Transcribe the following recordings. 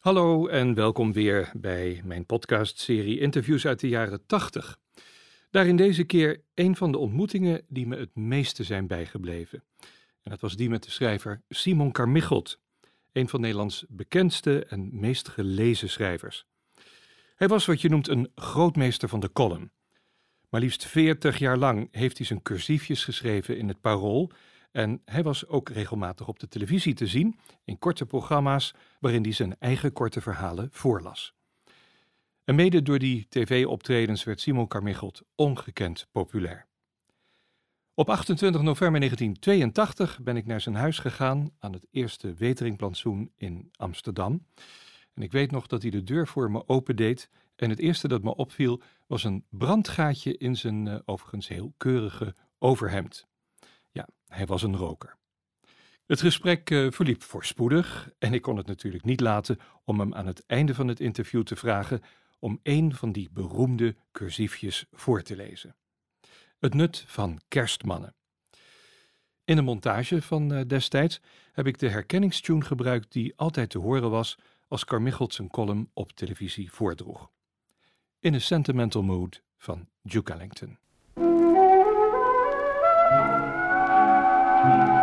Hallo en welkom weer bij mijn podcastserie Interviews uit de jaren 80. Daarin deze keer een van de ontmoetingen die me het meeste zijn bijgebleven. En dat was die met de schrijver Simon Carmichelt, een van Nederlands bekendste en meest gelezen schrijvers. Hij was wat je noemt een grootmeester van de column. Maar liefst 40 jaar lang heeft hij zijn cursiefjes geschreven in het Parool en hij was ook regelmatig op de televisie te zien in korte programma's waarin hij zijn eigen korte verhalen voorlas. En mede door die tv-optredens werd Simon Carmichelt ongekend populair. Op 28 november 1982 ben ik naar zijn huis gegaan aan het eerste Weteringplantsoen in Amsterdam. En ik weet nog dat hij de deur voor me opendeed en het eerste dat me opviel was een brandgaatje in zijn uh, overigens heel keurige overhemd. Hij was een roker. Het gesprek uh, verliep voorspoedig en ik kon het natuurlijk niet laten om hem aan het einde van het interview te vragen om een van die beroemde cursiefjes voor te lezen. Het nut van kerstmannen. In de montage van uh, destijds heb ik de herkenningstune gebruikt die altijd te horen was als Carmichelt zijn column op televisie voordroeg. In a Sentimental Mood van Duke Ellington. Thank you.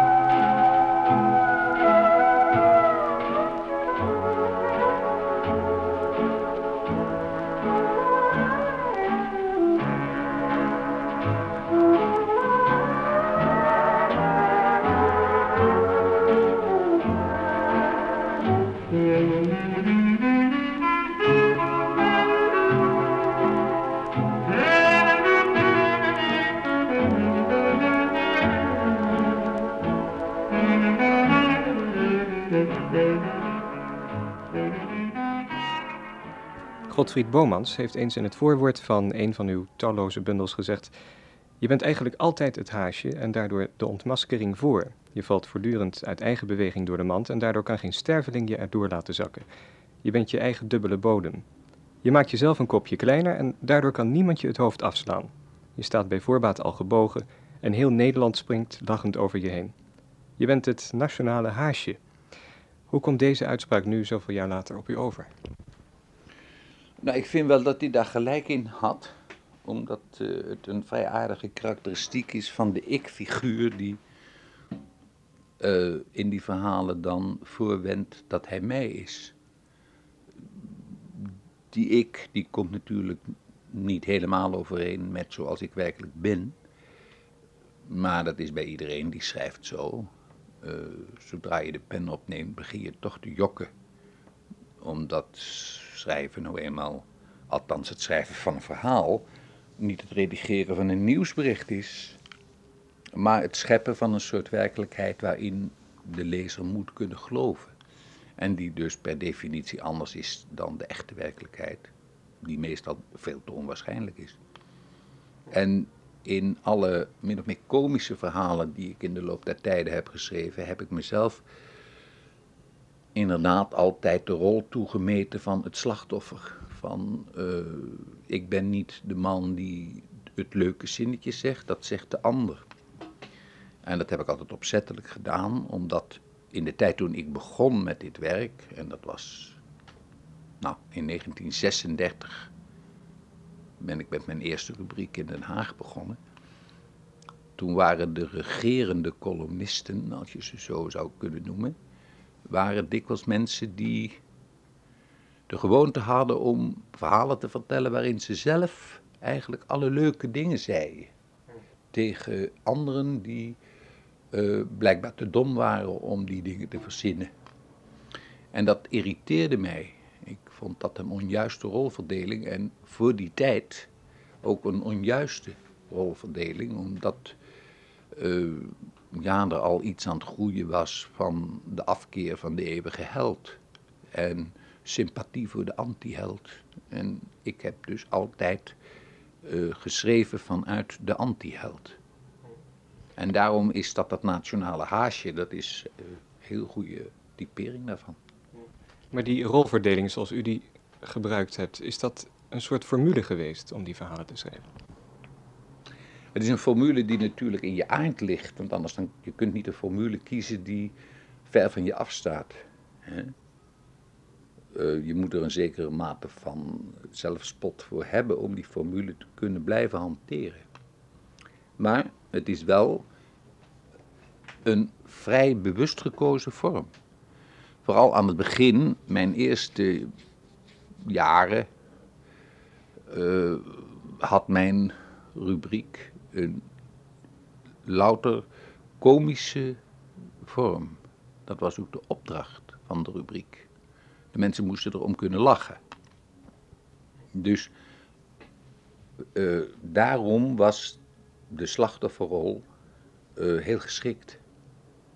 Godfried Bomans heeft eens in het voorwoord van een van uw talloze bundels gezegd: Je bent eigenlijk altijd het haasje en daardoor de ontmaskering voor. Je valt voortdurend uit eigen beweging door de mand en daardoor kan geen sterveling je erdoor laten zakken. Je bent je eigen dubbele bodem. Je maakt jezelf een kopje kleiner en daardoor kan niemand je het hoofd afslaan. Je staat bij voorbaat al gebogen en heel Nederland springt lachend over je heen. Je bent het nationale haasje. Hoe komt deze uitspraak nu zoveel jaar later op u over? Nou, ik vind wel dat hij daar gelijk in had. Omdat uh, het een vrij aardige karakteristiek is van de ik-figuur die uh, in die verhalen dan voorwendt dat hij mij is. Die ik, die komt natuurlijk niet helemaal overeen met zoals ik werkelijk ben. Maar dat is bij iedereen die schrijft zo. Uh, zodra je de pen opneemt, begin je toch te jokken. Omdat schrijven nou eenmaal, althans het schrijven van een verhaal, niet het redigeren van een nieuwsbericht is, maar het scheppen van een soort werkelijkheid waarin de lezer moet kunnen geloven. En die dus per definitie anders is dan de echte werkelijkheid, die meestal veel te onwaarschijnlijk is. En in alle min of meer komische verhalen die ik in de loop der tijden heb geschreven, heb ik mezelf inderdaad altijd de rol toegemeten van het slachtoffer. Van uh, ik ben niet de man die het leuke zinnetje zegt, dat zegt de ander. En dat heb ik altijd opzettelijk gedaan, omdat in de tijd toen ik begon met dit werk, en dat was nou, in 1936, ben ik met mijn eerste rubriek in Den Haag begonnen. Toen waren de regerende columnisten, als je ze zo zou kunnen noemen, waren dikwijls mensen die de gewoonte hadden om verhalen te vertellen waarin ze zelf eigenlijk alle leuke dingen zeiden. Tegen anderen die uh, blijkbaar te dom waren om die dingen te verzinnen. En dat irriteerde mij. Ik vond dat een onjuiste rolverdeling en voor die tijd ook een onjuiste rolverdeling, omdat uh, ja, er al iets aan het groeien was van de afkeer van de eeuwige held. En sympathie voor de anti-held. En ik heb dus altijd uh, geschreven vanuit de anti-held. En daarom is dat dat nationale haasje, dat is een uh, heel goede typering daarvan. Maar die rolverdeling zoals u die gebruikt hebt, is dat een soort formule geweest om die verhalen te schrijven? Het is een formule die natuurlijk in je aard ligt, want anders dan, je kunt niet een formule kiezen die ver van je afstaat. Hè? eh, je moet er een zekere mate van zelfspot voor hebben om die formule te kunnen blijven hanteren. Maar het is wel een vrij bewust gekozen vorm. Vooral aan het begin, mijn eerste jaren, uh, had mijn rubriek een louter komische vorm. Dat was ook de opdracht van de rubriek. De mensen moesten erom kunnen lachen. Dus uh, daarom was de slachtofferrol uh, heel geschikt.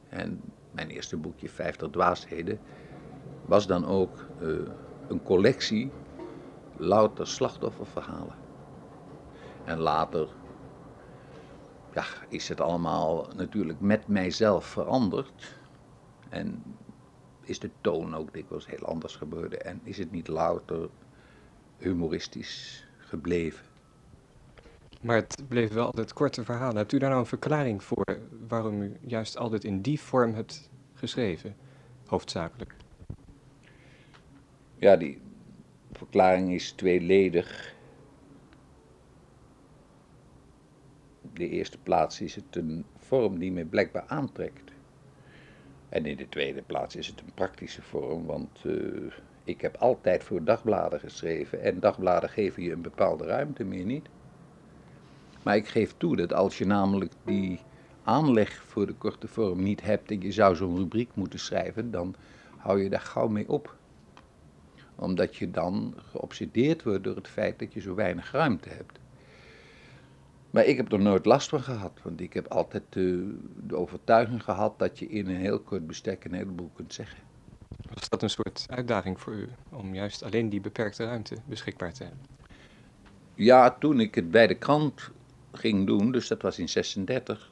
En mijn eerste boekje, 50 dwaasheden, was dan ook uh, een collectie louter slachtofferverhalen. En later ja, is het allemaal natuurlijk met mijzelf veranderd. En is de toon ook dikwijls heel anders geworden. En is het niet louter humoristisch gebleven. Maar het bleef wel altijd korte verhalen. Hebt u daar nou een verklaring voor waarom u juist altijd in die vorm hebt geschreven, hoofdzakelijk? Ja, die verklaring is tweeledig. De eerste plaats is het een vorm die me blijkbaar aantrekt. En in de tweede plaats is het een praktische vorm, want uh, ik heb altijd voor dagbladen geschreven en dagbladen geven je een bepaalde ruimte, meer niet. Maar ik geef toe dat als je namelijk die aanleg voor de korte vorm niet hebt en je zou zo'n rubriek moeten schrijven, dan hou je daar gauw mee op. Omdat je dan geobsedeerd wordt door het feit dat je zo weinig ruimte hebt. Maar ik heb er nooit last van gehad, want ik heb altijd de, de overtuiging gehad dat je in een heel kort bestek een heleboel kunt zeggen. Was dat een soort uitdaging voor u, om juist alleen die beperkte ruimte beschikbaar te hebben? Ja, toen ik het bij de krant ging doen, dus dat was in 36.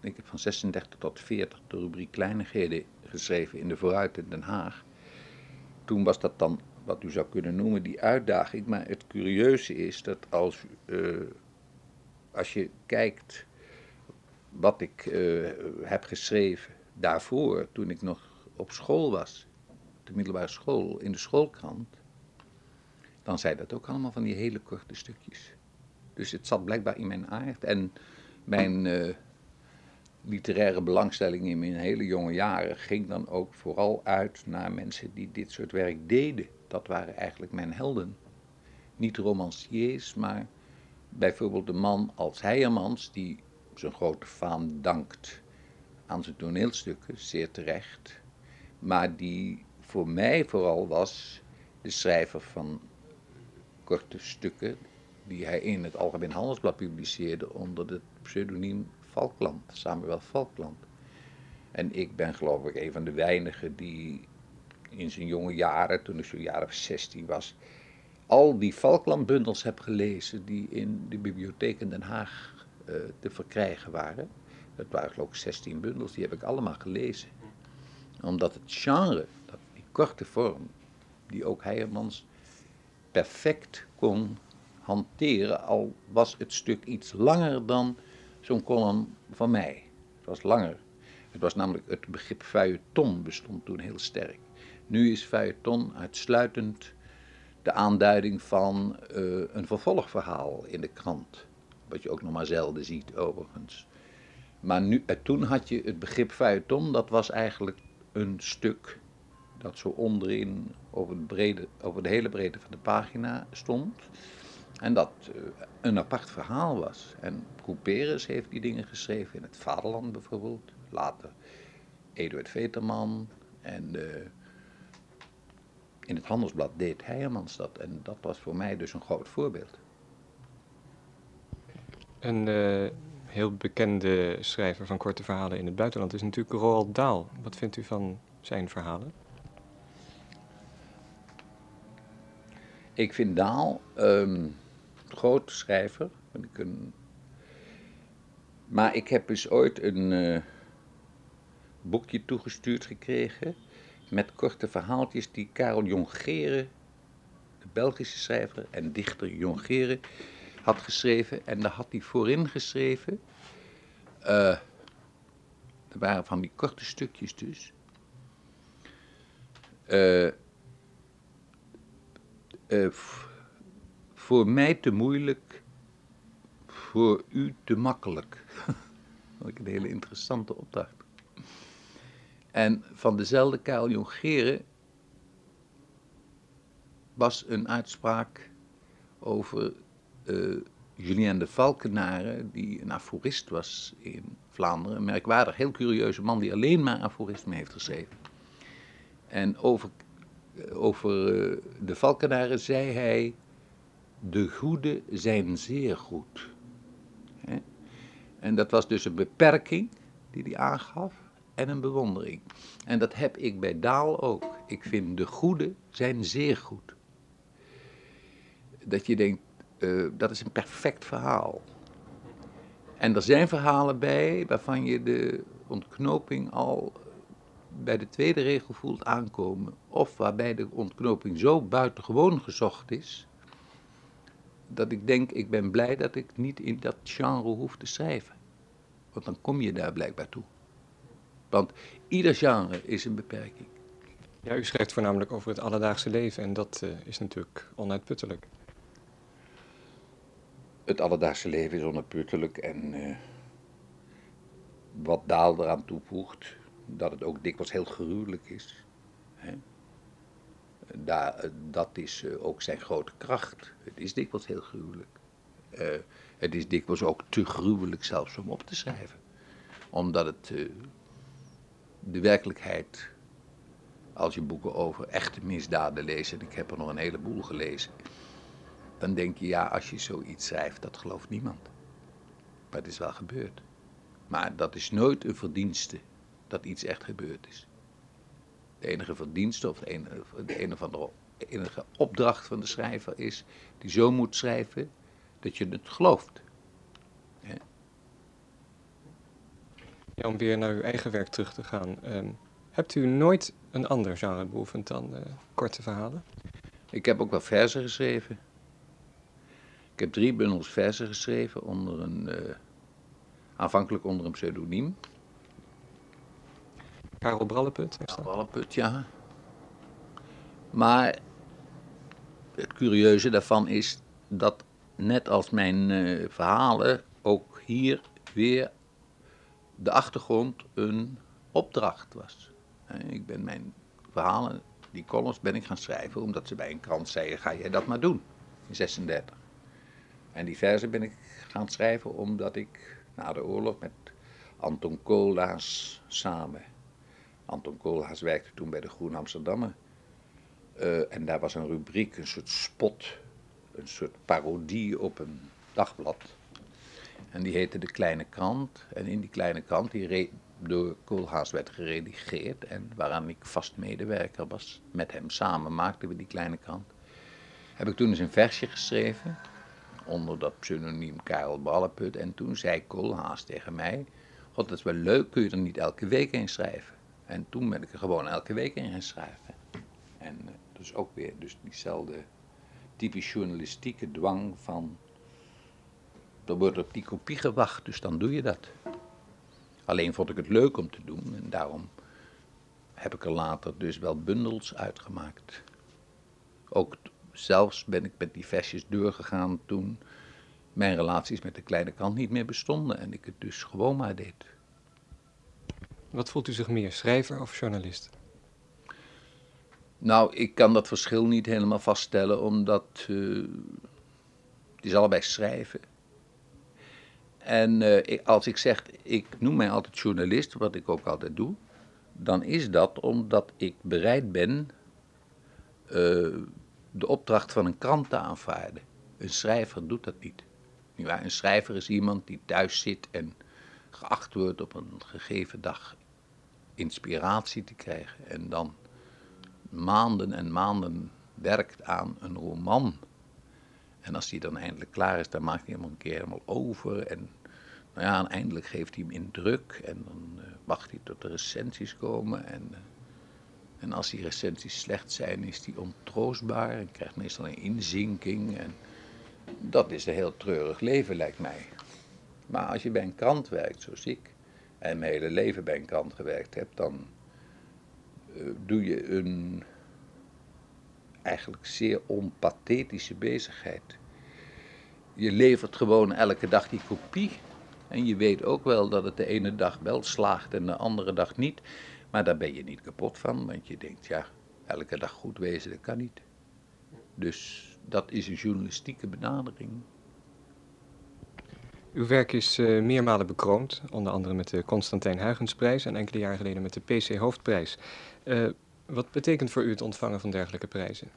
Ik heb van 36 tot 40 de rubriek kleinigheden geschreven in de Vooruit in Den Haag. Toen was dat dan wat u zou kunnen noemen die uitdaging. Maar het curieuze is dat als uh, als je kijkt wat ik uh, heb geschreven daarvoor, toen ik nog op school was, de middelbare school, in de schoolkrant, dan zijn dat ook allemaal van die hele korte stukjes. Dus het zat blijkbaar in mijn aard. En mijn uh, literaire belangstelling in mijn hele jonge jaren ging dan ook vooral uit naar mensen die dit soort werk deden. Dat waren eigenlijk mijn helden. Niet romanciers, maar bijvoorbeeld de man als Heijermans, die zijn grote faam dankt aan zijn toneelstukken, zeer terecht, maar die voor mij vooral was de schrijver van korte stukken die hij in het Algemeen Handelsblad publiceerde onder het pseudoniem Falkland, Samuel Falkland. En ik ben geloof ik een van de weinigen die in zijn jonge jaren, toen ik zo'n jaar of 16 was, al die Falklandbundels heb gelezen die in de bibliotheek in Den Haag uh, te verkrijgen waren. Dat waren geloof ik 16 bundels, die heb ik allemaal gelezen. Omdat het genre, dat, die korte vorm, die ook Heijermans perfect kon hanteren, al was het stuk iets langer dan zo'n column van mij. Het was langer. Het was namelijk, het begrip feuilleton bestond toen heel sterk. Nu is feuilleton uitsluitend de aanduiding van uh, een vervolgverhaal in de krant. Wat je ook nog maar zelden ziet, overigens. Maar nu, uh, toen had je het begrip feuilleton, dat was eigenlijk een stuk dat zo onderin over, het brede, over de hele breedte van de pagina stond. En dat uh, een apart verhaal was. En Couperus heeft die dingen geschreven in het Vaderland bijvoorbeeld. Later Eduard Veterman en in het handelsblad deed Heijermans dat. En dat was voor mij dus een groot voorbeeld. Een uh, heel bekende schrijver van korte verhalen in het buitenland is natuurlijk Roald Dahl. Wat vindt u van zijn verhalen? Ik vind Dahl um, een grote schrijver. Ik een... Maar ik heb dus ooit een uh, boekje toegestuurd gekregen met korte verhaaltjes die Karel Jongeren, de Belgische schrijver en dichter Jongeren, had geschreven. En daar had hij voorin geschreven, uh, er waren van die korte stukjes dus, uh, uh, voor mij te moeilijk, voor u te makkelijk. Dat ik een hele interessante opdracht. En van dezelfde Karel Jongeren was een uitspraak over uh, Julien de Valkenaren, die een aforist was in Vlaanderen. Een merkwaardig, heel curieuze man die alleen maar aforismen heeft geschreven. En over, over uh, de Valkenaren zei hij, de goede zijn zeer goed. En dat was dus een beperking die hij aangaf en een bewondering. En dat heb ik bij Daal ook. Ik vind de goede zijn zeer goed. Dat je denkt, uh, dat is een perfect verhaal. En er zijn verhalen bij waarvan je de ontknoping al bij de tweede regel voelt aankomen. Of waarbij de ontknoping zo buitengewoon gezocht is, dat ik denk, ik ben blij dat ik niet in dat genre hoef te schrijven. Want dan kom je daar blijkbaar toe. Want ieder genre is een beperking. Ja, u schrijft voornamelijk over het alledaagse leven en dat uh, is natuurlijk onuitputtelijk. Het alledaagse leven is onuitputtelijk en uh, wat Daal eraan toevoegt, dat het ook dikwijls heel gruwelijk is. Hè? Daar, dat is uh, ook zijn grote kracht. Het is dikwijls heel gruwelijk. Uh, het is dikwijls ook te gruwelijk zelfs om op te schrijven. Omdat het uh, de werkelijkheid, als je boeken over echte misdaden leest, en ik heb er nog een heleboel gelezen, dan denk je, ja, als je zoiets schrijft, dat gelooft niemand. Maar het is wel gebeurd. Maar dat is nooit een verdienste dat iets echt gebeurd is. De enige verdienste of de enige, de van de, enige opdracht van de schrijver is, die zo moet schrijven dat je het gelooft. Ja, om weer naar uw eigen werk terug te gaan. Um, hebt u nooit een ander genre beoefend dan uh, korte verhalen? Ik heb ook wel verzen geschreven. Ik heb drie bundels verzen geschreven onder een, uh, aanvankelijk onder een pseudoniem. Karel Bralleput? Karel Bralleput, ja. Maar het curieuze daarvan is dat net als mijn uh, verhalen ook hier weer de achtergrond een opdracht was. Ik ben mijn verhalen, die columns ben ik gaan schrijven omdat ze bij een krant zeiden, ga jij dat maar doen, in 36. En die versen ben ik gaan schrijven omdat ik na de oorlog met Anton Koolhaas samen. Anton Koolhaas werkte toen bij de Groen Amsterdammer. Uh, en daar was een rubriek, een soort spot, een soort parodie op een dagblad. En die heette De Kleine Krant. En in die Kleine Krant, die door Koolhaas werd geredigeerd en waaraan ik vast medewerker was, met hem samen maakten we die Kleine Krant. Heb ik toen eens een versje geschreven onder dat pseudoniem Karel Balleput. En toen zei Koolhaas tegen mij, god dat is wel leuk, kun je er niet elke week in schrijven? En toen ben ik er gewoon elke week in gaan schrijven. En uh, dus ook weer dus diezelfde typisch journalistieke dwang van, er wordt op die kopie gewacht, dus dan doe je dat. Alleen vond ik het leuk om te doen en daarom heb ik er later dus wel bundels uitgemaakt. Ook zelfs ben ik met die versjes doorgegaan toen mijn relaties met de kleine kant niet meer bestonden en ik het dus gewoon maar deed. Wat voelt u zich meer, schrijver of journalist? Nou, ik kan dat verschil niet helemaal vaststellen, omdat uh, het is allebei schrijven. En ik, als ik zeg, ik noem mij altijd journalist, wat ik ook altijd doe, dan is dat omdat ik bereid ben uh, de opdracht van een krant te aanvaarden. Een schrijver doet dat niet. Een schrijver is iemand die thuis zit en geacht wordt op een gegeven dag inspiratie te krijgen. En dan maanden en maanden werkt aan een roman. En als die dan eindelijk klaar is, dan maakt hij hem een keer helemaal over. En ja, en eindelijk geeft hij hem in druk. En dan uh, wacht hij tot de recensies komen. En, uh, en als die recensies slecht zijn, is hij ontroostbaar. En krijgt meestal een inzinking. En dat is een heel treurig leven, lijkt mij. Maar als je bij een krant werkt, zoals ik, en mijn hele leven bij een krant gewerkt heb, dan uh, doe je een eigenlijk zeer onpathetische bezigheid. Je levert gewoon elke dag die kopie. En je weet ook wel dat het de ene dag wel slaagt en de andere dag niet. Maar daar ben je niet kapot van, want je denkt, ja, elke dag goed wezen, dat kan niet. Dus dat is een journalistieke benadering. Uw werk is uh, meermalen bekroond, onder andere met de Constantijn Huygensprijs en enkele jaren geleden met de PC Hoofdprijs. Uh, wat betekent voor u het ontvangen van dergelijke prijzen?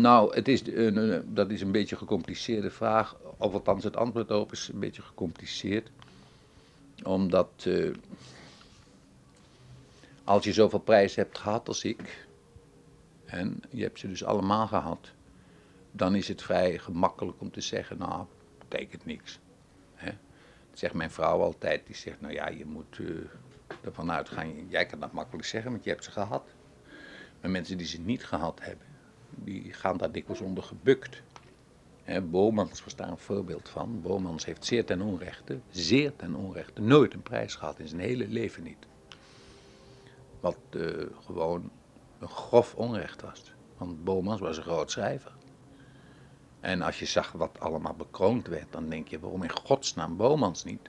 Nou, het is een, dat is een beetje een gecompliceerde vraag, of althans het antwoord op is een beetje gecompliceerd. Omdat uh, als je zoveel prijzen hebt gehad als ik, en je hebt ze dus allemaal gehad, dan is het vrij gemakkelijk om te zeggen, nou, betekent niks. Hè? Dat zegt mijn vrouw altijd, die zegt, nou ja, je moet uh, ervan uitgaan, jij kan dat makkelijk zeggen, want je hebt ze gehad. Maar mensen die ze niet gehad hebben, die gaan daar dikwijls onder gebukt. Hè, Bomans was daar een voorbeeld van. Bomans heeft zeer ten onrechte, zeer ten onrechte, nooit een prijs gehad in zijn hele leven niet. Wat uh, gewoon een grof onrecht was. Want Bomans was een groot schrijver. En als je zag wat allemaal bekroond werd, dan denk je, waarom in godsnaam Bomans niet?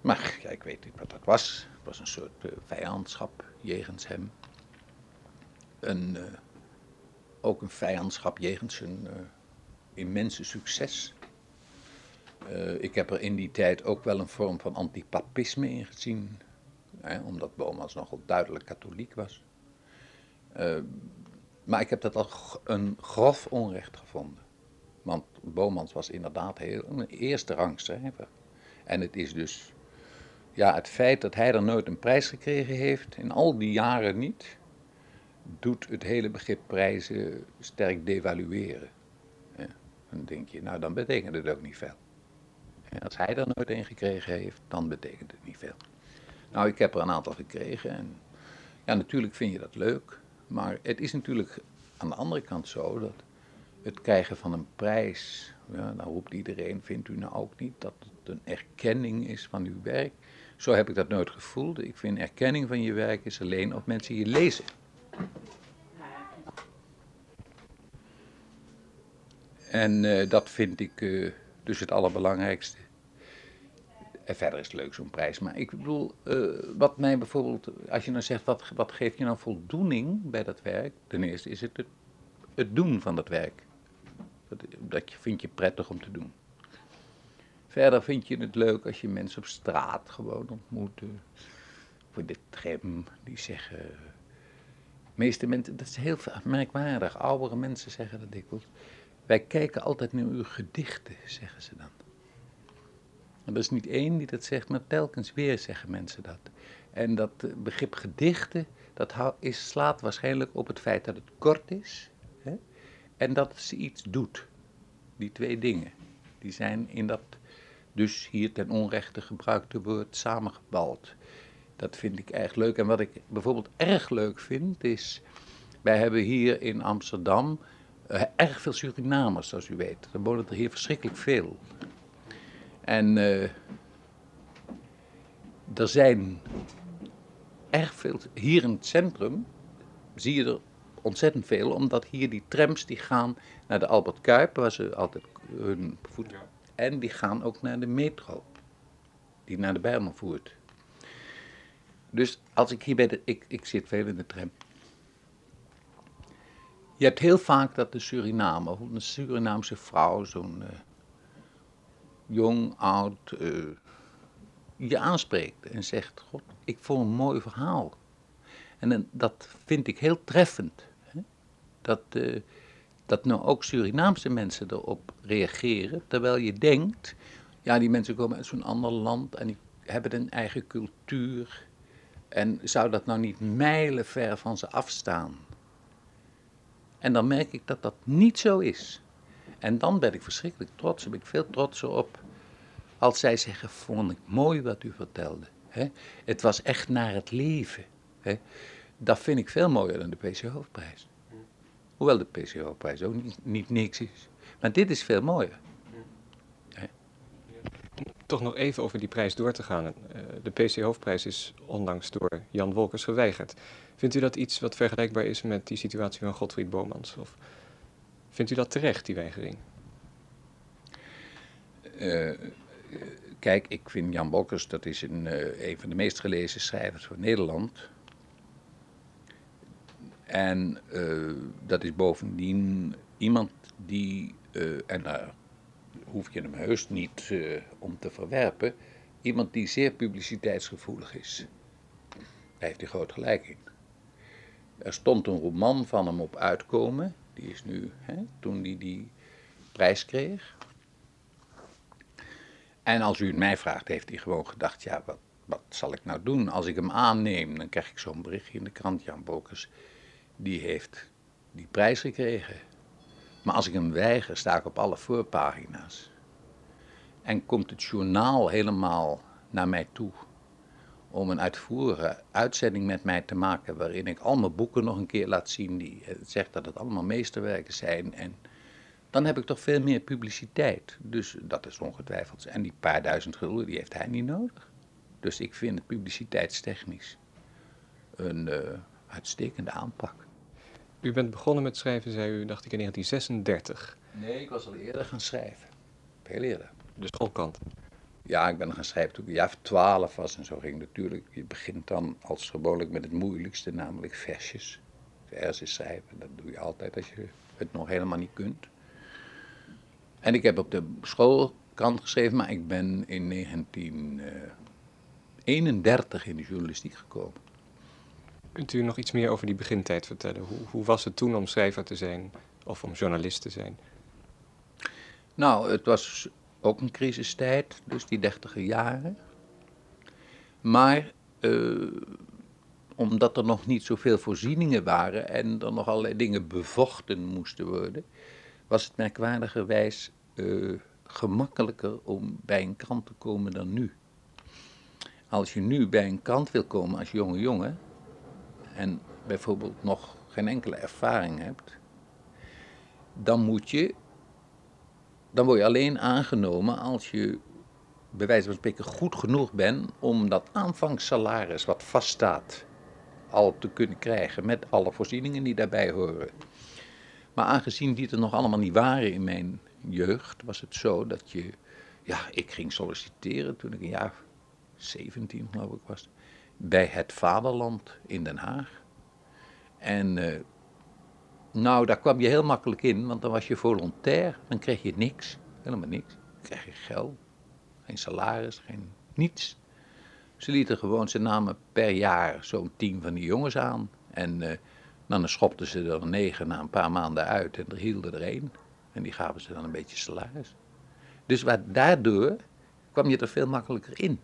Maar ja, ik weet niet wat dat was. Het was een soort uh, vijandschap jegens hem. Een, uh, ook een vijandschap jegens zijn uh, immense succes. ik heb er in die tijd ook wel een vorm van antipapisme in gezien. Hè, omdat Bomans nogal duidelijk katholiek was. maar ik heb dat al een grof onrecht gevonden. Want Bomans was inderdaad heel, een eerste rang schrijver. En het is dus ja, het feit dat hij er nooit een prijs gekregen heeft, in al die jaren niet, doet het hele begrip prijzen sterk devalueren. Dan denk je, nou dan betekent het ook niet veel. als hij er nooit een gekregen heeft, dan betekent het niet veel. Nou, ik heb er een aantal gekregen en ja, natuurlijk vind je dat leuk, maar het is natuurlijk aan de andere kant zo dat het krijgen van een prijs, ja, dan roept iedereen, vindt u nou ook niet dat het een erkenning is van uw werk? Zo heb ik dat nooit gevoeld. Ik vind erkenning van je werk is alleen of mensen je lezen. En uh, dat vind ik uh, dus het allerbelangrijkste. En verder is het leuk zo'n prijs. Maar ik bedoel, uh, wat mij bijvoorbeeld, als je nou zegt, wat, wat geeft je nou voldoening bij dat werk? Ten eerste is het het, doen van dat werk. Dat, dat vind je prettig om te doen. Verder vind je het leuk als je mensen op straat gewoon ontmoet. Voor de tram, die zeggen... Meeste mensen, dat is heel merkwaardig. Oudere mensen zeggen dat dikwijls. Wij kijken altijd naar uw gedichten, zeggen ze dan. En er is niet één die dat zegt, maar telkens weer zeggen mensen dat. En dat begrip gedichten, dat is, slaat waarschijnlijk op het feit dat het kort is hè, en dat ze iets doet. Die twee dingen, die zijn in dat dus hier ten onrechte gebruikte woord samengebald. Dat vind ik erg leuk. En wat ik bijvoorbeeld erg leuk vind is, wij hebben hier in Amsterdam uh, erg veel Surinamers, zoals u weet. Er wonen er hier verschrikkelijk veel. En uh, er zijn erg veel, hier in het centrum zie je er ontzettend veel, omdat hier die trams die gaan naar de Albert Kuip, waar ze altijd hun voet en die gaan ook naar de metro, die naar de Bijlmer voert. Dus als ik hier bij de. Ik, ik zit veel in de tram. Je hebt heel vaak dat de Surinamer, een Surinaamse vrouw, zo'n uh, jong, oud, uh, je aanspreekt en zegt: God, ik vond een mooi verhaal. En dat vind ik heel treffend. Hè? Dat, uh, dat nou ook Surinaamse mensen erop reageren, terwijl je denkt, ja, die mensen komen uit zo'n ander land en die hebben een eigen cultuur. En zou dat nou niet mijlenver van ze afstaan? En dan merk ik dat dat niet zo is. En dan ben ik verschrikkelijk trots, ben ik veel trotser op. Als zij zeggen, vond ik mooi wat u vertelde. Hè? Het was echt naar het leven. Hè? Dat vind ik veel mooier dan de PC Hoofdprijs. Hoewel de PCO-prijs ook niet, niet niks is. Maar dit is veel mooier. Toch nog even over die prijs door te gaan. Uh, de PC-hoofdprijs is onlangs door Jan Wolkers geweigerd. Vindt u dat iets wat vergelijkbaar is met die situatie van Godfried Bomans? Of vindt u dat terecht, die weigering? Uh, kijk, ik vind Jan Wolkers, dat is een, uh, een van de meest gelezen schrijvers van Nederland. En dat is bovendien iemand die, en hoef je hem heus niet om te verwerpen, iemand die zeer publiciteitsgevoelig is. Daar heeft hij groot gelijk in. Er stond een roman van hem op uitkomen. Die is nu, hè, toen hij die prijs kreeg. En als u het mij vraagt, heeft hij gewoon gedacht: ja, wat, wat zal ik nou doen? Als ik hem aanneem, dan krijg ik zo'n berichtje in de krant. Jan Bokers, die heeft die prijs gekregen. Maar als ik hem weiger, sta ik op alle voorpagina's. En komt het journaal helemaal naar mij toe om een uitvoerige uitzending met mij te maken waarin ik al mijn boeken nog een keer laat zien die eh, zegt dat het allemaal meesterwerken zijn en dan heb ik toch veel meer publiciteit. Dus dat is ongetwijfeld. En die paar duizend gulden, die heeft hij niet nodig. Dus ik vind het publiciteitstechnisch een uh, uitstekende aanpak. U bent begonnen met schrijven, zei u, dacht ik, in 1936. Nee, ik was al eerder gaan schrijven. Veel eerder. De schoolkant. Ja, ik ben gaan schrijven toen ik jaar 12 was en zo ging natuurlijk. Je begint dan als gewoonlijk met het moeilijkste, namelijk versjes. Versen schrijven, dat doe je altijd als je het nog helemaal niet kunt. En ik heb op de schoolkant geschreven, maar ik ben in 1931 in de journalistiek gekomen. Kunt u nog iets meer over die begintijd vertellen? Hoe, hoe was het toen om schrijver te zijn of om journalist te zijn? Nou, het was ook een crisistijd, dus die dertiger jaren. Maar uh, omdat er nog niet zoveel voorzieningen waren en er nog allerlei dingen bevochten moesten worden, was het merkwaardigerwijs uh, gemakkelijker om bij een krant te komen dan nu. Als je nu bij een krant wil komen als jonge jongen en bijvoorbeeld nog geen enkele ervaring hebt, dan moet je dan word je alleen aangenomen als je bij wijze van spreken goed genoeg bent om dat aanvangssalaris wat vaststaat al te kunnen krijgen met alle voorzieningen die daarbij horen. Maar aangezien die er nog allemaal niet waren in mijn jeugd, was het zo dat je, ja, ik ging solliciteren toen ik een jaar 17 geloof ik was, bij het Vaderland in Den Haag. En uh, nou, daar kwam je heel makkelijk in, want dan was je volontair, dan kreeg je niks, helemaal niks. Dan kreeg je geld, geen salaris, geen niets. Ze lieten gewoon, ze namen per jaar zo'n tien van die jongens aan. En uh, dan schopten ze er negen na een paar maanden uit en er hielden er één. En die gaven ze dan een beetje salaris. Dus wat, daardoor kwam je er veel makkelijker in.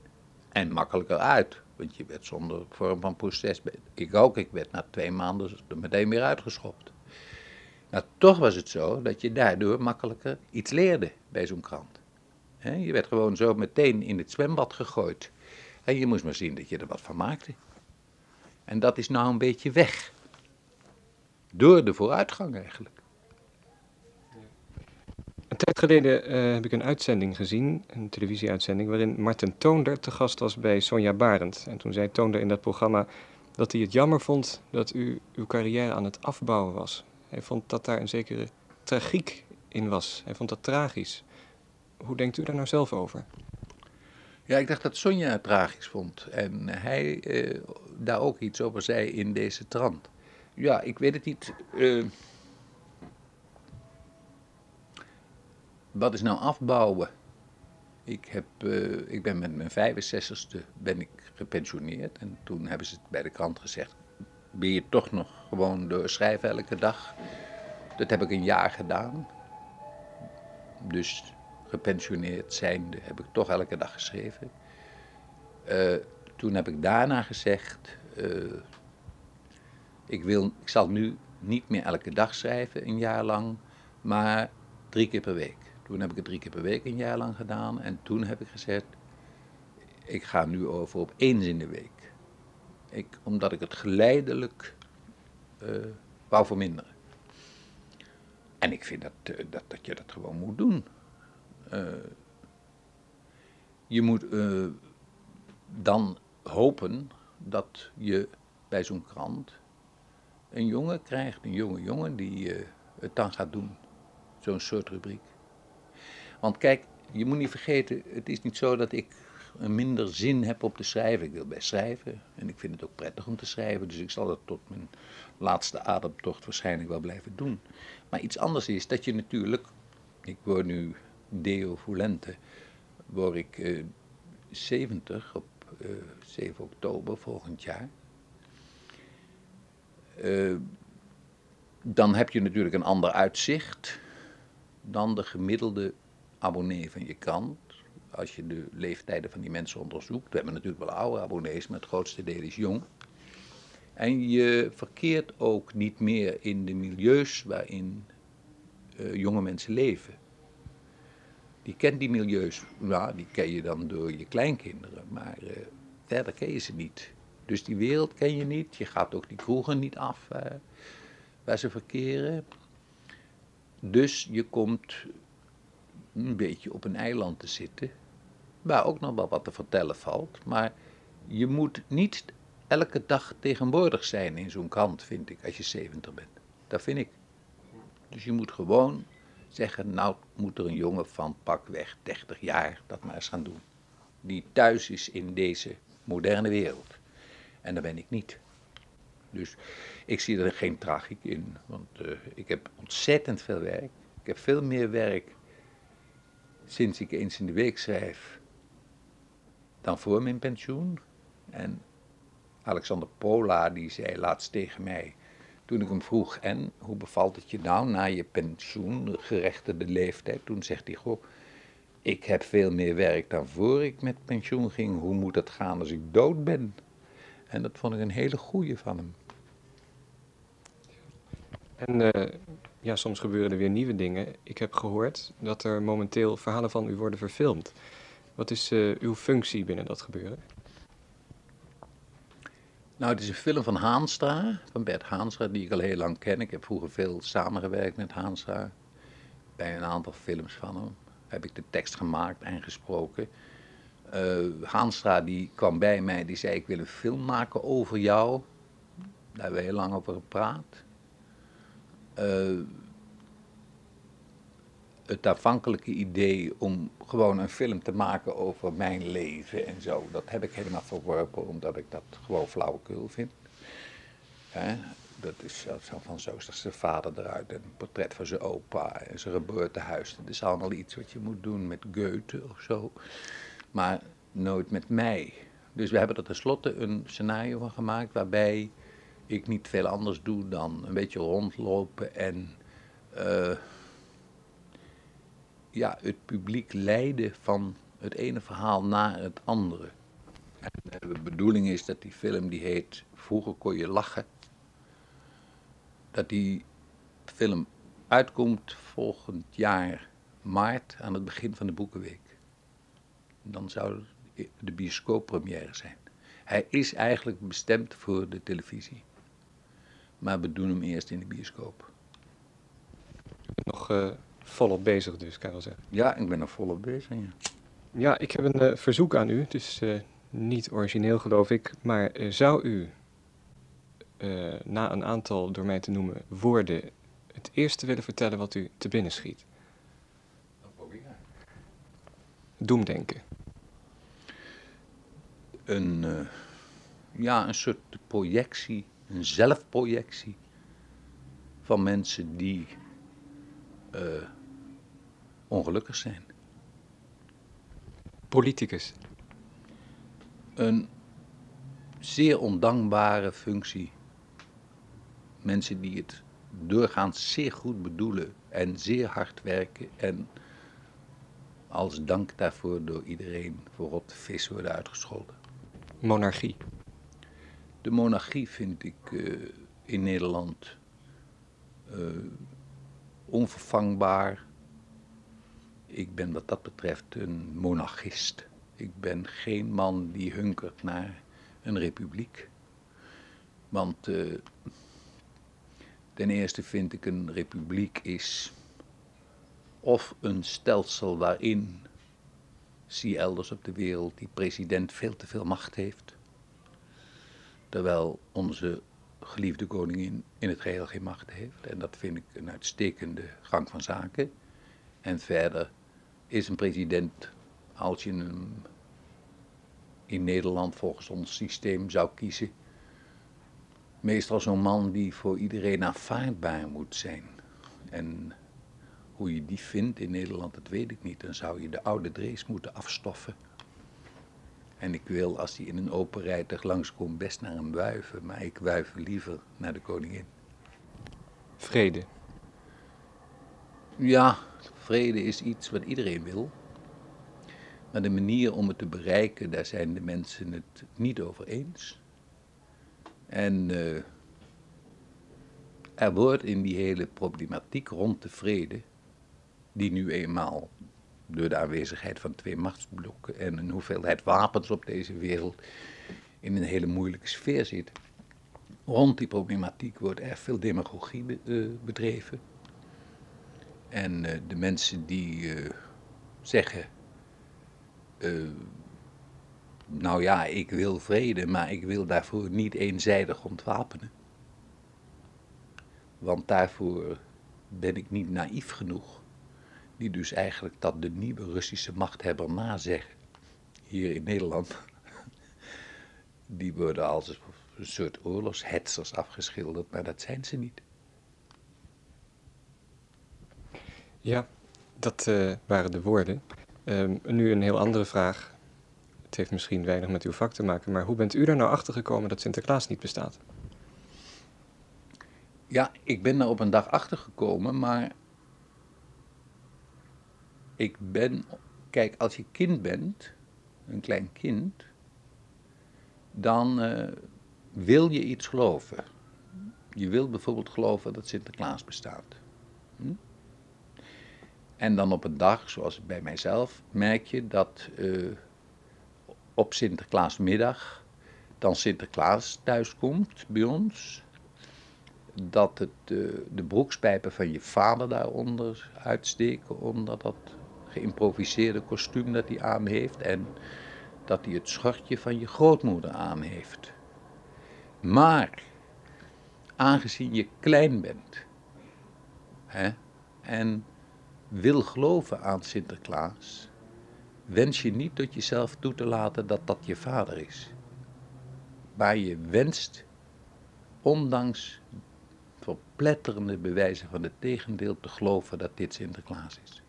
En makkelijker uit. Want je werd zonder vorm van proces. Ik ook, ik werd na twee maanden er meteen weer uitgeschopt. Nou, toch was het zo dat je daardoor makkelijker iets leerde bij zo'n krant. je werd gewoon zo meteen in het zwembad gegooid. En je moest maar zien dat je er wat van maakte. En dat is nou een beetje weg. Door de vooruitgang eigenlijk. Tijd geleden uh, heb ik een uitzending gezien, een televisieuitzending, waarin Martin Toonder te gast was bij Sonja Barend. En toen zei Toonder in dat programma dat hij het jammer vond dat u uw carrière aan het afbouwen was. Hij vond dat daar een zekere tragiek in was. Hij vond dat tragisch. Hoe denkt u daar nou zelf over? Ja, ik dacht dat Sonja het tragisch vond. En hij eh, daar ook iets over zei in deze trant. Ja, ik weet het niet. Uh, wat is nou afbouwen? Ik, heb, uh, ik ben met mijn 65ste ben ik gepensioneerd. En toen hebben ze het bij de krant gezegd ben je toch nog gewoon doorschrijven elke dag. Dat heb ik een jaar gedaan. Dus gepensioneerd zijnde heb ik toch elke dag geschreven. Uh, toen heb ik daarna gezegd, uh, ik, wil, ik zal nu niet meer elke dag schrijven, een jaar lang, maar drie keer per week. Toen heb ik het drie keer per week een jaar lang gedaan en toen heb ik gezegd, ik ga nu over op één zin de week. Ik, omdat ik het geleidelijk uh, wou verminderen. En ik vind dat, uh, dat, dat je dat gewoon moet doen. Uh, je moet eh, dan hopen dat je bij zo'n krant een jongen krijgt, een jonge jongen die eh, het dan gaat doen. Zo'n soort rubriek. Want kijk, je moet niet vergeten, het is niet zo dat ik minder zin heb op te schrijven. Ik wil best schrijven en ik vind het ook prettig om te schrijven, dus ik zal dat tot mijn laatste ademtocht waarschijnlijk wel blijven doen. Maar iets anders is dat je natuurlijk, ik word nu Deo Volente, word ik eh, 70 op eh, 7 oktober volgend jaar. Eh, dan heb je natuurlijk een ander uitzicht dan de gemiddelde abonnee van je krant. Als je de leeftijden van die mensen onderzoekt. We hebben natuurlijk wel oude abonnees, maar het grootste deel is jong. En je verkeert ook niet meer in de milieus waarin eh, jonge mensen leven. Die kent die milieus, nou, die ken je dan door je kleinkinderen, maar eh, verder ken je ze niet. Dus die wereld ken je niet, je gaat ook die kroegen niet af eh, waar ze verkeren. Dus je komt een beetje op een eiland te zitten, waar ook nog wel wat te vertellen valt. Maar je moet niet elke dag tegenwoordig zijn in zo'n krant, vind ik, als je 70 bent. Dat vind ik. Dus je moet gewoon zeggen, nou moet er een jongen van pakweg 30 jaar dat maar eens gaan doen. Die thuis is in deze moderne wereld. En dat ben ik niet. Dus ik zie er geen tragiek in, want uh, ik heb ontzettend veel werk. Ik heb veel meer werk sinds ik eens in de week schrijf dan voor mijn pensioen. En Alexander Pola die zei laatst tegen mij, toen ik hem vroeg, en hoe bevalt het je nou na je pensioen, gerechtigde leeftijd? Toen zegt hij, goh, ik heb veel meer werk dan voor ik met pensioen ging. Hoe moet het gaan als ik dood ben? En dat vond ik een hele goeie van hem. En uh, ja, soms gebeuren er weer nieuwe dingen. Ik heb gehoord dat er momenteel verhalen van u worden verfilmd. Wat is uh, uw functie binnen dat gebeuren? Nou, het is een film van Haanstra, van Bert Haanstra, die ik al heel lang ken. Ik heb vroeger veel samengewerkt met Haanstra. Bij een aantal films van hem heb ik de tekst gemaakt en gesproken. Uh, Haanstra die kwam bij mij, die zei ik wil een film maken over jou. Daar hebben we heel lang over gepraat. Uh, het aanvankelijke idee om gewoon een film te maken over mijn leven en zo, dat heb ik helemaal verworpen omdat ik dat gewoon flauwekul vind. Hè? Dat is zo van zo is zijn vader eruit, een portret van zijn opa en zijn geboortehuis. Dat is allemaal iets wat je moet doen met Goethe of zo, maar nooit met mij. Dus we hebben er tenslotte een scenario van gemaakt waarbij ik niet veel anders doe dan een beetje rondlopen en uh, ja, het publiek leiden van het ene verhaal naar het andere. En de bedoeling is dat die film die heet Vroeger kon je lachen. Dat die film uitkomt volgend jaar maart aan het begin van de Boekenweek. Dan zou de bioscooppremière zijn. Hij is eigenlijk bestemd voor de televisie. Maar we doen hem eerst in de bioscoop. Nog uh, volop bezig dus, kan wel zeggen. Ja, ik ben nog volop bezig, ja. Ja, ik heb een uh, verzoek aan u. Het is uh, niet origineel, geloof ik. Maar zou u na een aantal door mij te noemen woorden het eerste willen vertellen wat u te binnen schiet? Dat probeer ik. Doemdenken. Een, ja, een soort projectie een zelfprojectie van mensen die uh, ongelukkig zijn. Politicus. Een zeer ondankbare functie. Mensen die het doorgaans zeer goed bedoelen en zeer hard werken en als dank daarvoor door iedereen voor op de vis worden uitgescholden. Monarchie. De monarchie vind ik uh, in Nederland uh, onvervangbaar. Ik ben wat dat betreft een monarchist. Ik ben geen man die hunkert naar een republiek. Want uh, ten eerste vind ik een republiek is of een stelsel waarin zie elders op de wereld die president veel te veel macht heeft. Terwijl onze geliefde koningin in het geheel geen macht heeft. En dat vind ik een uitstekende gang van zaken. En verder is een president, als je hem in Nederland volgens ons systeem zou kiezen, meestal zo'n man die voor iedereen aanvaardbaar moet zijn. En hoe je die vindt in Nederland, dat weet ik niet. Dan zou je de oude Drees moeten afstoffen. En ik wil, als hij in een open rijtuig langskomt, best naar hem wuiven. Maar ik wuif liever naar de koningin. Vrede. Ja, vrede is iets wat iedereen wil. Maar de manier om het te bereiken, daar zijn de mensen het niet over eens. En uh, er wordt in die hele problematiek rond de vrede, die nu eenmaal door de aanwezigheid van twee machtsblokken en een hoeveelheid wapens op deze wereld in een hele moeilijke sfeer zit. Rond die problematiek wordt er veel demagogie uh, bedreven. En uh, de mensen die uh, zeggen, nou ja, ik wil vrede, maar ik wil daarvoor niet eenzijdig ontwapenen. Want daarvoor ben ik niet naïef genoeg die dus eigenlijk dat de nieuwe Russische machthebber nazeggen. Hier in Nederland. Die worden als een soort oorlogshetsers afgeschilderd, maar dat zijn ze niet. Ja, dat uh, waren de woorden. Uh, nu een heel andere vraag. Het heeft misschien weinig met uw vak te maken, maar hoe bent u er nou achter gekomen dat Sinterklaas niet bestaat? Ja, ik ben er op een dag achter gekomen, maar ik ben, kijk, als je kind bent, een klein kind, dan uh, wil je iets geloven. Je wil bijvoorbeeld geloven dat Sinterklaas bestaat. Hm? En dan op een dag, zoals bij mijzelf, merk je dat uh, op Sinterklaasmiddag dan Sinterklaas thuiskomt bij ons. Dat het, uh, de broekspijpen van je vader daaronder uitsteken, onder dat geïmproviseerde kostuum dat hij aan heeft en dat hij het schortje van je grootmoeder aan heeft. Maar, aangezien je klein bent hè, en wil geloven aan Sinterklaas, wens je niet tot jezelf toe te laten dat dat je vader is. Maar je wenst, ondanks verpletterende bewijzen van het tegendeel, te geloven dat dit Sinterklaas is.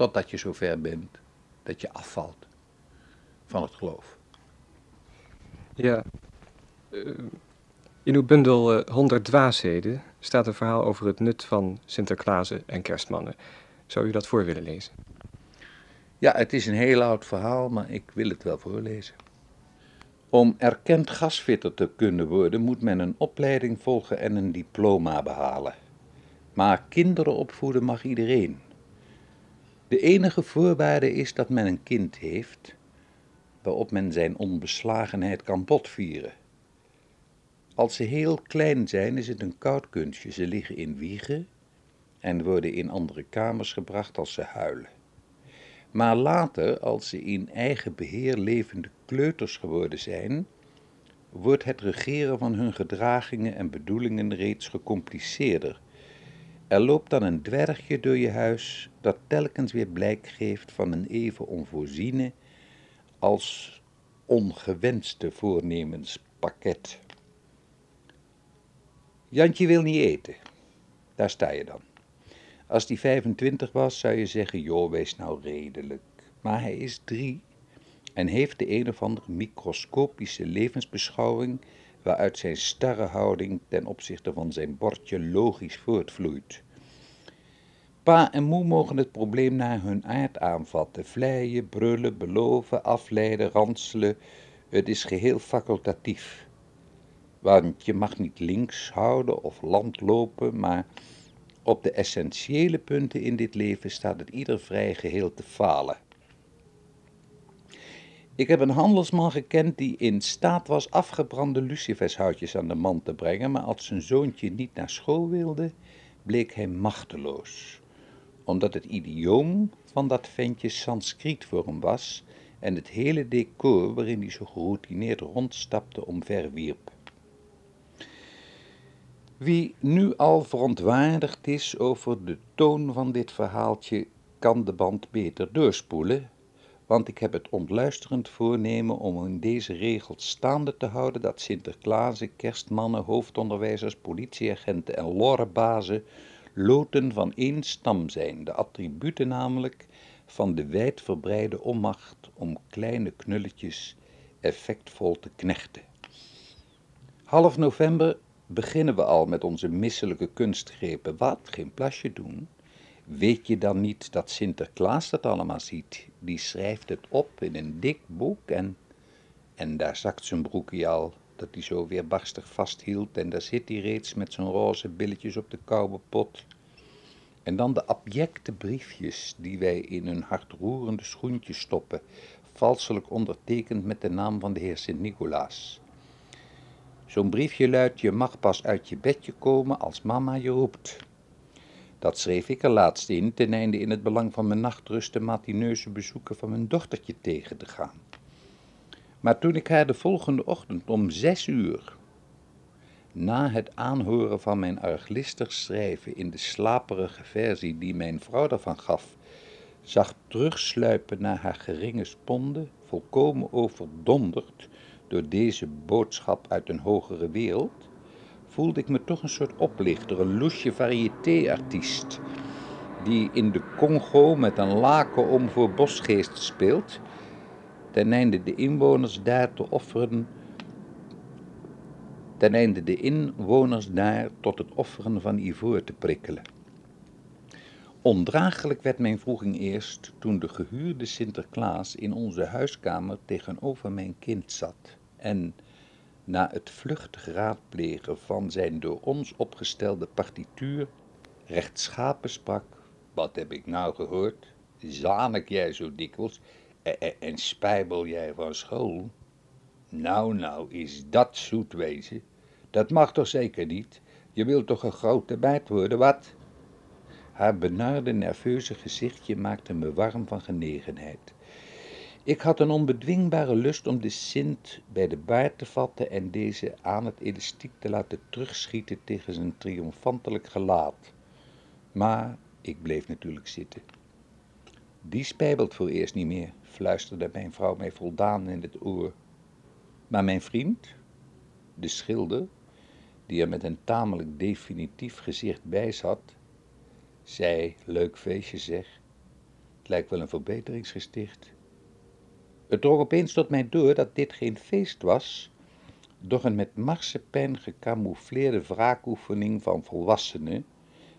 Totdat je zover bent dat je afvalt van het geloof. Ja. Uh, in uw bundel uh, 100 dwaasheden staat een verhaal over het nut van Sinterklaasen en kerstmannen. Zou u dat voor willen lezen? Ja, het is een heel oud verhaal, maar ik wil het wel voorlezen. Om erkend gasfitter te kunnen worden, moet men een opleiding volgen en een diploma behalen. Maar kinderen opvoeden mag iedereen. De enige voorwaarde is dat men een kind heeft waarop men zijn onbeslagenheid kan botvieren. Als ze heel klein zijn, is het een koud kunstje. Ze liggen in wiegen en worden in andere kamers gebracht als ze huilen. Maar later, als ze in eigen beheer levende kleuters geworden zijn, wordt het regeren van hun gedragingen en bedoelingen reeds gecompliceerder er loopt dan een dwergje door je huis dat telkens weer blijk geeft van een even onvoorziene als ongewenste voornemenspakket. Jantje wil niet eten. Daar sta je dan. Als die 25 was, zou je zeggen: joh, wees nou redelijk. Maar hij is drie en heeft de een of andere microscopische levensbeschouwing waaruit zijn starre houding ten opzichte van zijn bordje logisch voortvloeit. Pa en moe mogen het probleem naar hun aard aanvatten, vleien, brullen, beloven, afleiden, ranselen. Het is geheel facultatief. Want je mag niet links houden of land lopen, maar op de essentiële punten in dit leven staat het ieder vrij geheel te falen. Ik heb een handelsman gekend die in staat was afgebrande lucifershoutjes aan de man te brengen, maar als zijn zoontje niet naar school wilde, bleek hij machteloos omdat het idioom van dat ventje Sanskriet voor hem was en het hele decor waarin hij zo geroutineerd rondstapte omverwierp. Wie nu al verontwaardigd is over de toon van dit verhaaltje, kan de band beter doorspoelen, want ik heb het ontluisterend voornemen om in deze regels staande te houden dat Sinterklaasen, kerstmannen, hoofdonderwijzers, politieagenten en lorebazen loten van één stam zijn, de attributen namelijk van de wijdverbreide onmacht om kleine knulletjes effectvol te knechten. Half november beginnen we al met onze misselijke kunstgrepen. Wat? Geen plasje doen? Weet je dan niet dat Sinterklaas dat allemaal ziet? Die schrijft het op in een dik boek en, en daar zakt zijn broekje al, dat hij zo weer barstig vasthield en daar zit hij reeds met zijn roze billetjes op de koude pot. En dan de abjecte briefjes die wij in hun hartroerende schoentjes stoppen, valselijk ondertekend met de naam van de heer Sint-Nicolaas. Zo'n briefje luidt: Je mag pas uit je bedje komen als mama je roept. Dat schreef ik er laatst in, ten einde in het belang van mijn nachtrust de matineuze bezoeken van mijn dochtertje tegen te gaan. Maar toen ik haar de volgende ochtend om zes uur, na het aanhoren van mijn arglistig schrijven in de slaperige versie die mijn vrouw daarvan gaf, zag terugsluipen naar haar geringe sponde, volkomen overdonderd door deze boodschap uit een hogere wereld, voelde ik me toch een soort oplichter, een loesje variété-artiest, die in de Congo met een laken om voor bosgeest speelt, ten einde de inwoners daar te offeren, ten einde de inwoners daar tot het offeren van ivoor te prikkelen. Ondraaglijk werd mijn vroeging eerst toen de gehuurde Sinterklaas in onze huiskamer tegenover mijn kind zat en na het vluchtig raadplegen van zijn door ons opgestelde partituur, rechtschapen sprak. Wat heb ik nou gehoord? Zanik jij zo dikwijls en, spijbel jij van school? Nou, nou, is dat zoet wezen? Dat mag toch zeker niet? Je wilt toch een grote bijt worden, wat? Haar benarde, nerveuze gezichtje maakte me warm van genegenheid. Ik had een onbedwingbare lust om de Sint bij de baard te vatten en deze aan het elastiek te laten terugschieten tegen zijn triomfantelijk gelaat. Maar ik bleef natuurlijk zitten. Die spijbelt voor eerst niet meer, fluisterde mijn vrouw mij voldaan in het oor. Maar mijn vriend, de schilder, die er met een tamelijk definitief gezicht bij zat, zei: Leuk feestje zeg. Het lijkt wel een verbeteringsgesticht. Het drong opeens tot mij door dat dit geen feest was, doch een met marsepein gecamoufleerde wraakoefening van volwassenen,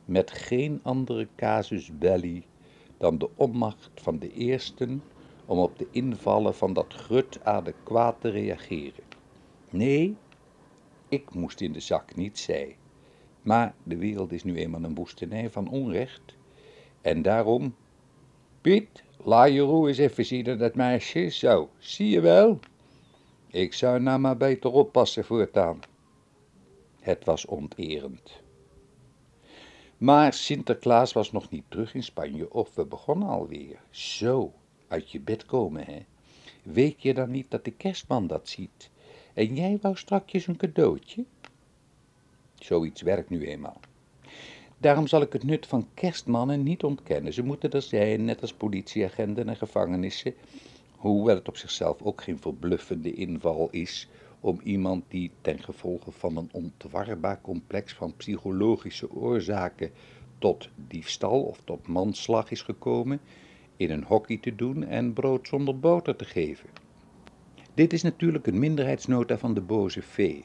met geen andere casus belli dan de onmacht van de eersten om op de invallen van dat grut adequaat te reageren. Nee, ik moest in de zak, niet zij. Maar de wereld is nu eenmaal een woestenij van onrecht, en daarom, Piet, Laat je roe eens even zien dat meisje. Zo, zie je wel? Ik zou nou maar beter oppassen voortaan. Het was onterend. Maar Sinterklaas was nog niet terug in Spanje of we begonnen alweer. Zo, uit je bed komen, hè? Weet je dan niet dat de kerstman dat ziet? En jij wou strakjes een cadeautje? Zoiets werkt nu eenmaal. Daarom zal ik het nut van kerstmannen niet ontkennen. Ze moeten er zijn, net als politieagenten en gevangenissen, hoewel het op zichzelf ook geen verbluffende inval is om iemand die ten gevolge van een ontwarbaar complex van psychologische oorzaken tot diefstal of tot manslag is gekomen, in een hockey te doen en brood zonder boter te geven. Dit is natuurlijk een minderheidsnota van de boze vee.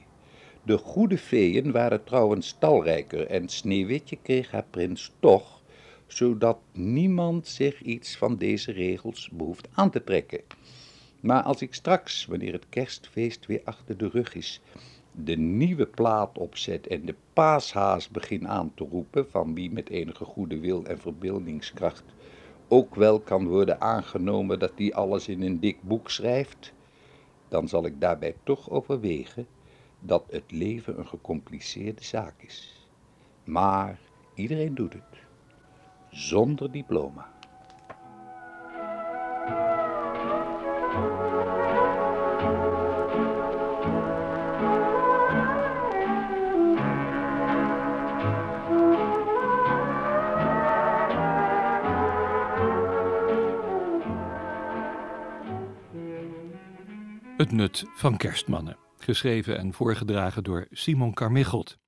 De goede feeën waren trouwens talrijker en Sneeuwwitje kreeg haar prins toch, zodat niemand zich iets van deze regels behoeft aan te trekken. Maar als ik straks, wanneer het kerstfeest weer achter de rug is, de nieuwe plaat opzet en de paashaas begin aan te roepen, van wie met enige goede wil en verbeeldingskracht ook wel kan worden aangenomen dat die alles in een dik boek schrijft, dan zal ik daarbij toch overwegen dat het leven een gecompliceerde zaak is. Maar iedereen doet het. zonder diploma. Het nut van kerstmannen, geschreven en voorgedragen door Simon Carmichelt.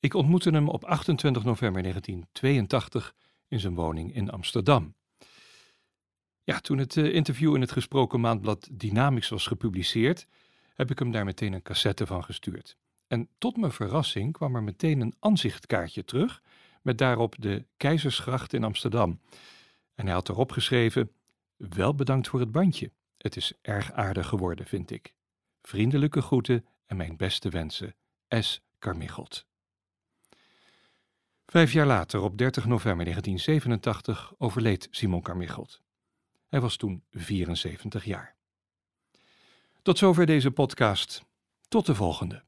Ik ontmoette hem op 28 november 1982 in zijn woning in Amsterdam. Ja, toen het eh, interview in het gesproken maandblad Dynamics was gepubliceerd, heb ik hem daar meteen een cassette van gestuurd. En tot mijn verrassing kwam er meteen een aanzichtkaartje terug met daarop de Keizersgracht in Amsterdam. En hij had erop geschreven: Wel bedankt voor het bandje. Het is erg aardig geworden, vind ik. Vriendelijke groeten en mijn beste wensen. S. Carmichelt. Vijf jaar later, op 30 november 1987, overleed Simon Carmichelt. Hij was toen 74 jaar. Tot zover deze podcast. Tot de volgende.